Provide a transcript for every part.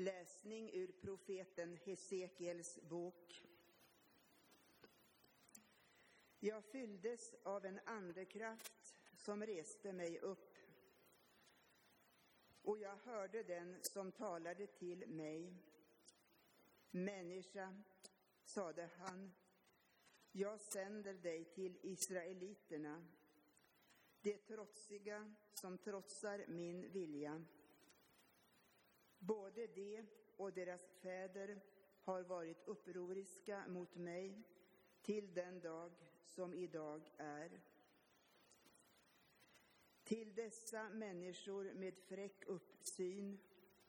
Läsning ur profeten Hesekiels bok. Jag fylldes av en andekraft som reste mig upp. Och jag hörde den som talade till mig. Människa, sade han, jag sänder dig till israeliterna, de trotsiga som trotsar min vilja. Både de och deras fäder har varit upproriska mot mig till den dag som idag är. Till dessa människor med fräck uppsyn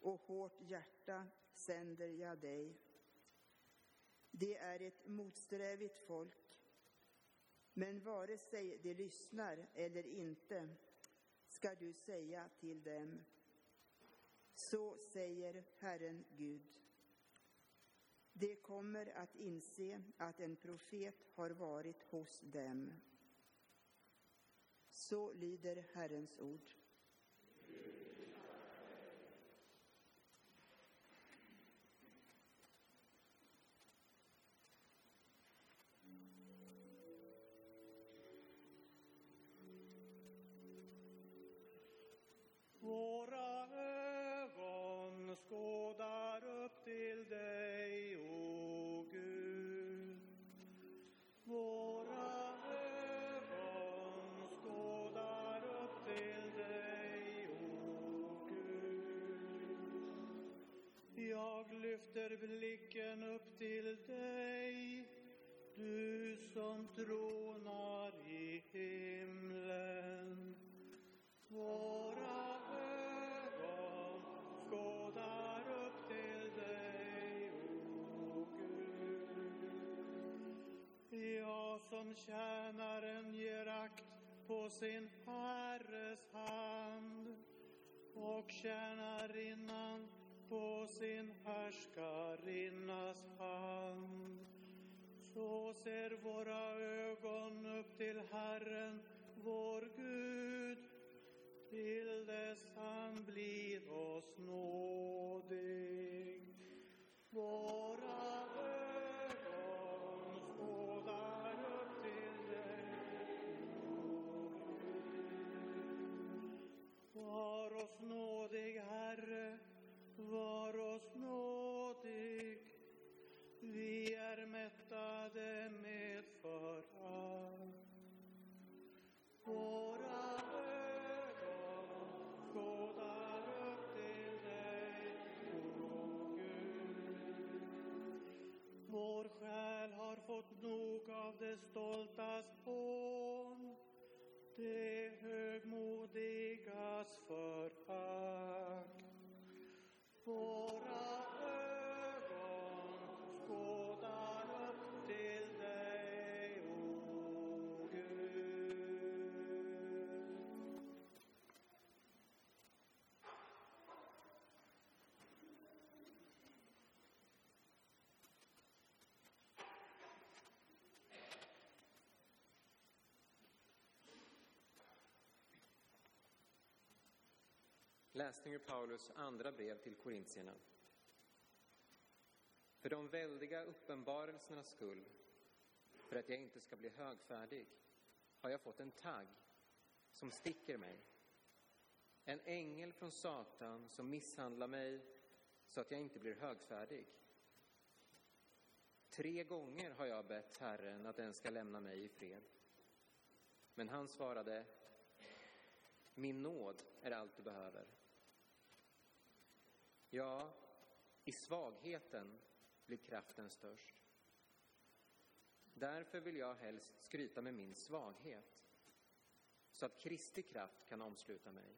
och hårt hjärta sänder jag dig. Det är ett motsträvigt folk, men vare sig de lyssnar eller inte ska du säga till dem, så säger Herren Gud. De kommer att inse att en profet har varit hos dem. Så lyder Herrens ord. Lyfter blicken upp till dig, du som tronar i himlen. Våra ögon skådar upp till dig, o Gud. Jag som tjänaren ger akt på sin herres hand och tjänarinnan på sin härskarinnas hand. Så ser våra ögon upp till Herren, vår Gud, till dess han blir oss nådig. Våra ögon av det stoltas hån, det högmodigas förakt. Våra Läsning ur Paulus andra brev till korintierna. För de väldiga uppenbarelsernas skull, för att jag inte ska bli högfärdig, har jag fått en tagg som sticker mig. En ängel från Satan som misshandlar mig så att jag inte blir högfärdig. Tre gånger har jag bett Herren att den ska lämna mig i fred. Men han svarade, min nåd är allt du behöver. Ja, i svagheten blir kraften störst. Därför vill jag helst skryta med min svaghet, så att Kristi kraft kan omsluta mig.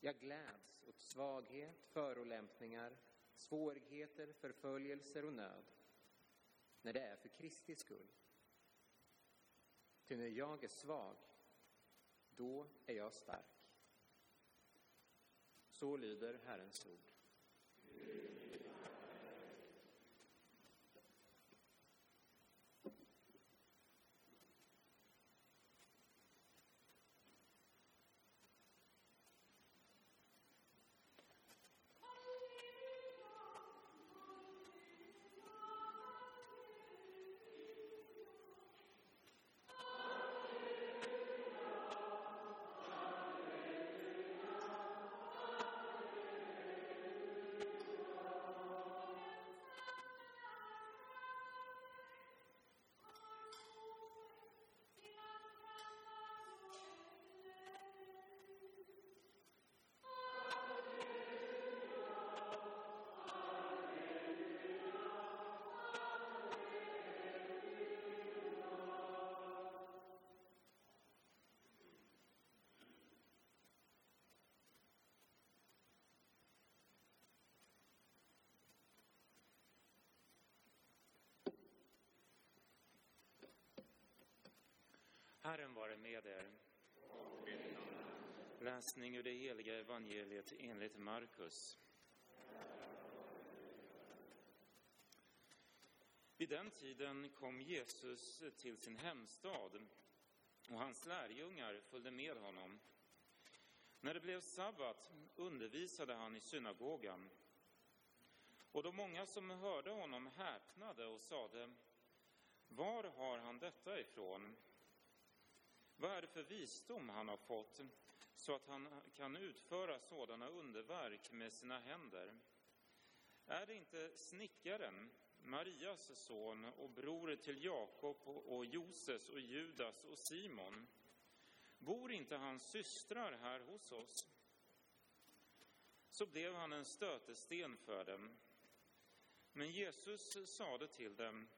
Jag gläds åt svaghet, förolämpningar, svårigheter, förföljelser och nöd, när det är för Kristi skull. Ty när jag är svag, då är jag stark. Så lyder Herrens ord. Herren vare med er. Läsning ur det heliga evangeliet enligt Markus. Vid den tiden kom Jesus till sin hemstad och hans lärjungar följde med honom. När det blev sabbat undervisade han i synagogan. Och de många som hörde honom häpnade och sade, var har han detta ifrån? Vad är det för visdom han har fått så att han kan utföra sådana underverk med sina händer? Är det inte snickaren, Marias son och bror till Jakob och Joses och Judas och Simon? Bor inte hans systrar här hos oss? Så blev han en stötesten för dem. Men Jesus sade till dem,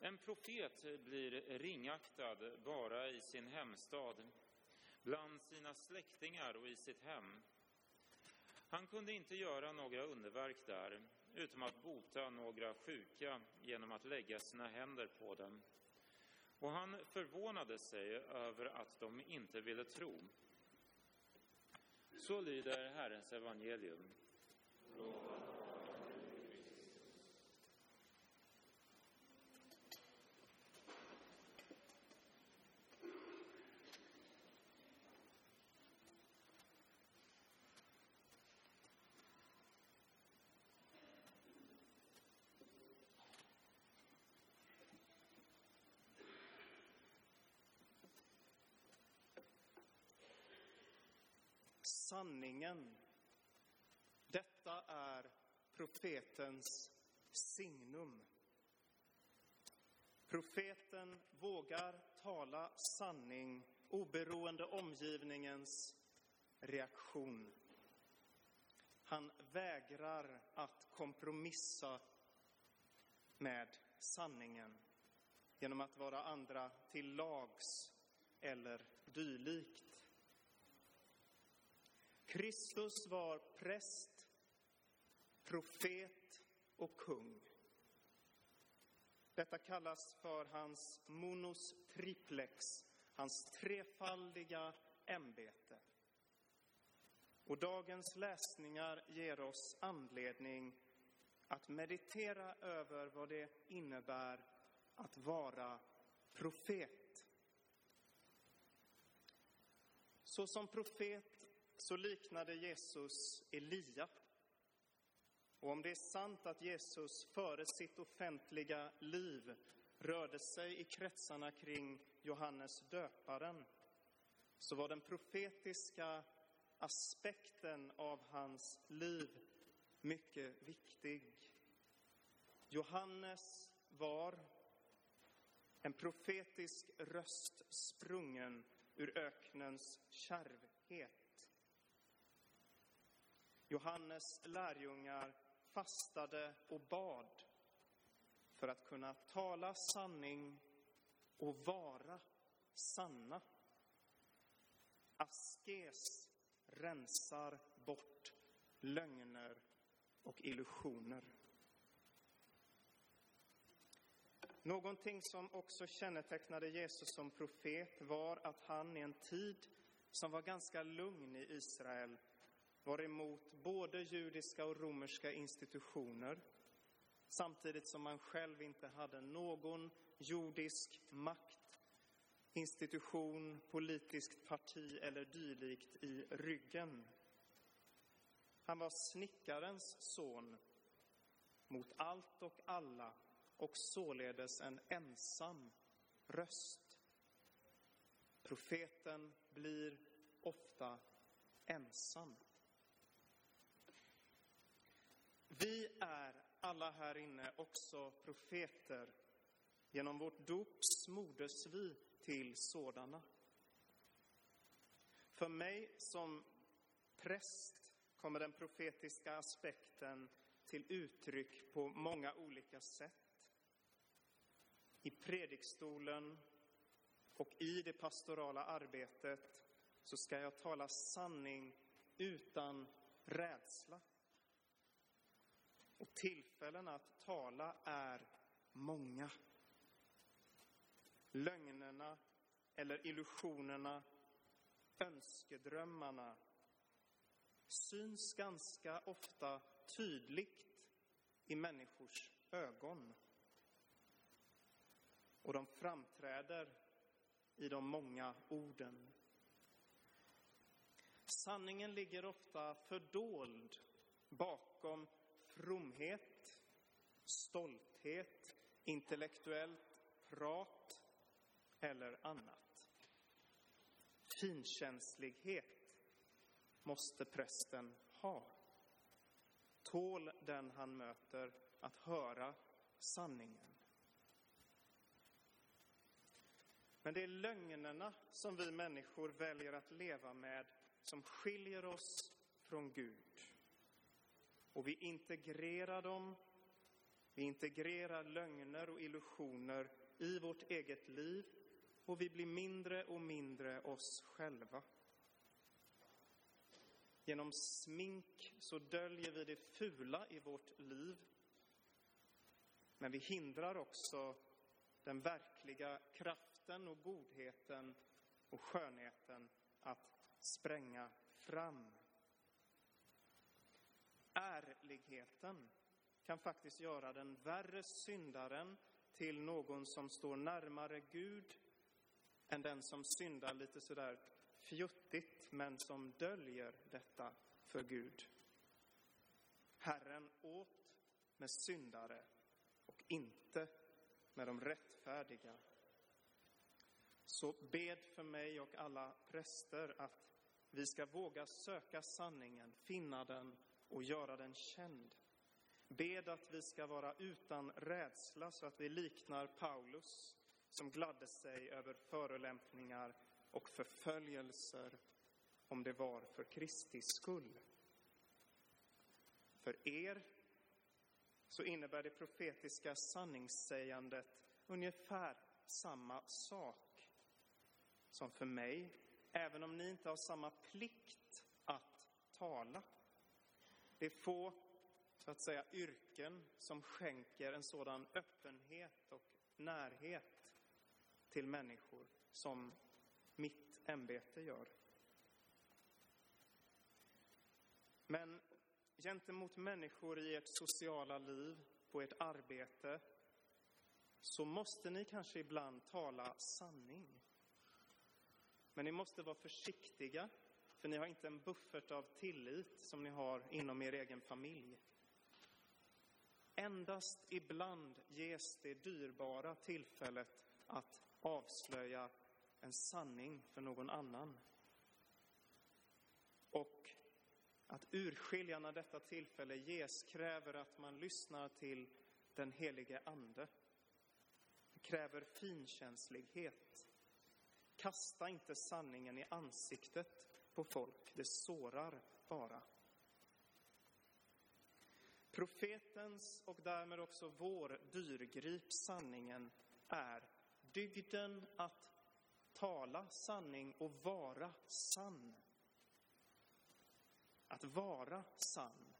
en profet blir ringaktad bara i sin hemstad, bland sina släktingar och i sitt hem. Han kunde inte göra några underverk där, utom att bota några sjuka genom att lägga sina händer på dem. Och han förvånade sig över att de inte ville tro. Så lyder Herrens evangelium. Sanningen. Detta är profetens signum. Profeten vågar tala sanning oberoende omgivningens reaktion. Han vägrar att kompromissa med sanningen genom att vara andra till lags eller dylikt. Kristus var präst, profet och kung. Detta kallas för hans monos triplex, hans trefaldiga ämbete. Och dagens läsningar ger oss anledning att meditera över vad det innebär att vara profet. Så som profet så liknade Jesus Elia. Och om det är sant att Jesus före sitt offentliga liv rörde sig i kretsarna kring Johannes döparen, så var den profetiska aspekten av hans liv mycket viktig. Johannes var en profetisk röst sprungen ur öknens kärvhet. Johannes lärjungar fastade och bad för att kunna tala sanning och vara sanna. Askes rensar bort lögner och illusioner. Någonting som också kännetecknade Jesus som profet var att han i en tid som var ganska lugn i Israel var emot både judiska och romerska institutioner samtidigt som man själv inte hade någon jordisk makt, institution, politiskt parti eller dylikt i ryggen. Han var snickarens son mot allt och alla och således en ensam röst. Profeten blir ofta ensam. Vi är alla här inne också profeter. Genom vårt dop smordes vi till sådana. För mig som präst kommer den profetiska aspekten till uttryck på många olika sätt. I predikstolen och i det pastorala arbetet så ska jag tala sanning utan rädsla. Och tillfällena att tala är många. Lögnerna eller illusionerna, önskedrömmarna syns ganska ofta tydligt i människors ögon. Och de framträder i de många orden. Sanningen ligger ofta fördold bakom fromhet, stolthet, intellektuellt prat eller annat. Finkänslighet måste prästen ha. Tål den han möter att höra sanningen. Men det är lögnerna som vi människor väljer att leva med som skiljer oss från Gud. Och vi integrerar dem, vi integrerar lögner och illusioner i vårt eget liv och vi blir mindre och mindre oss själva. Genom smink så döljer vi det fula i vårt liv. Men vi hindrar också den verkliga kraften och godheten och skönheten att spränga fram. Ärligheten kan faktiskt göra den värre syndaren till någon som står närmare Gud än den som syndar lite sådär fjuttigt men som döljer detta för Gud. Herren åt med syndare och inte med de rättfärdiga. Så bed för mig och alla präster att vi ska våga söka sanningen, finna den och göra den känd. Bed att vi ska vara utan rädsla så att vi liknar Paulus som gladde sig över förolämpningar och förföljelser om det var för Kristi skull. För er så innebär det profetiska sanningssägandet ungefär samma sak som för mig, även om ni inte har samma plikt att tala. Det är få, så att säga, yrken som skänker en sådan öppenhet och närhet till människor som mitt ämbete gör. Men gentemot människor i ert sociala liv, på ert arbete, så måste ni kanske ibland tala sanning. Men ni måste vara försiktiga, för ni har inte en buffert av tillit som ni har inom er egen familj. Endast ibland ges det dyrbara tillfället att avslöja en sanning för någon annan. Och att urskilja när detta tillfälle ges kräver att man lyssnar till den helige Ande. Det kräver finkänslighet. Kasta inte sanningen i ansiktet på folk, det sårar bara. Profetens och därmed också vår dyrgrip sanningen är dygden att tala sanning och vara sann. Att vara sann.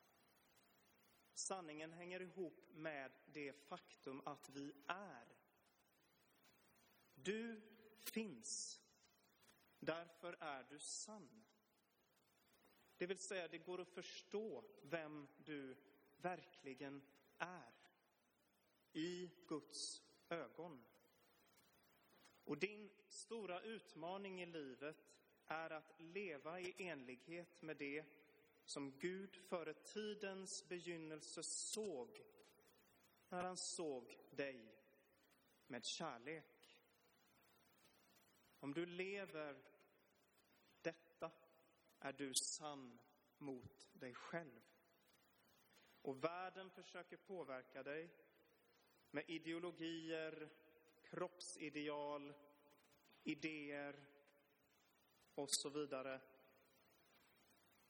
Sanningen hänger ihop med det faktum att vi är. Du finns. Därför är du sann. Det vill säga, det går att förstå vem du verkligen är i Guds ögon. Och din stora utmaning i livet är att leva i enlighet med det som Gud före tidens begynnelse såg när han såg dig med kärlek. Om du lever är du sann mot dig själv. Och världen försöker påverka dig med ideologier, kroppsideal, idéer och så vidare.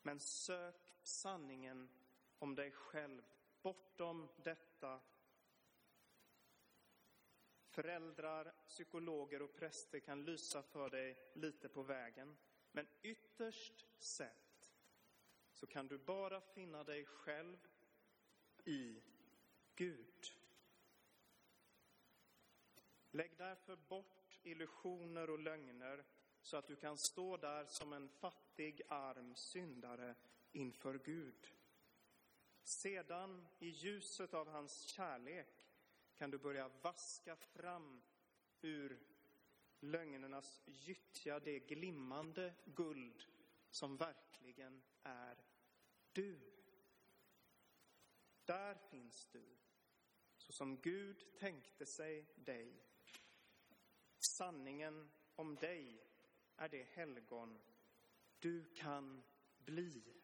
Men sök sanningen om dig själv bortom detta. Föräldrar, psykologer och präster kan lysa för dig lite på vägen. Men ytterst sett så kan du bara finna dig själv i Gud. Lägg därför bort illusioner och lögner så att du kan stå där som en fattig, arm syndare inför Gud. Sedan, i ljuset av hans kärlek, kan du börja vaska fram ur lögnernas gyttja det glimmande guld som verkligen är du. Där finns du, så som Gud tänkte sig dig. Sanningen om dig är det helgon du kan bli.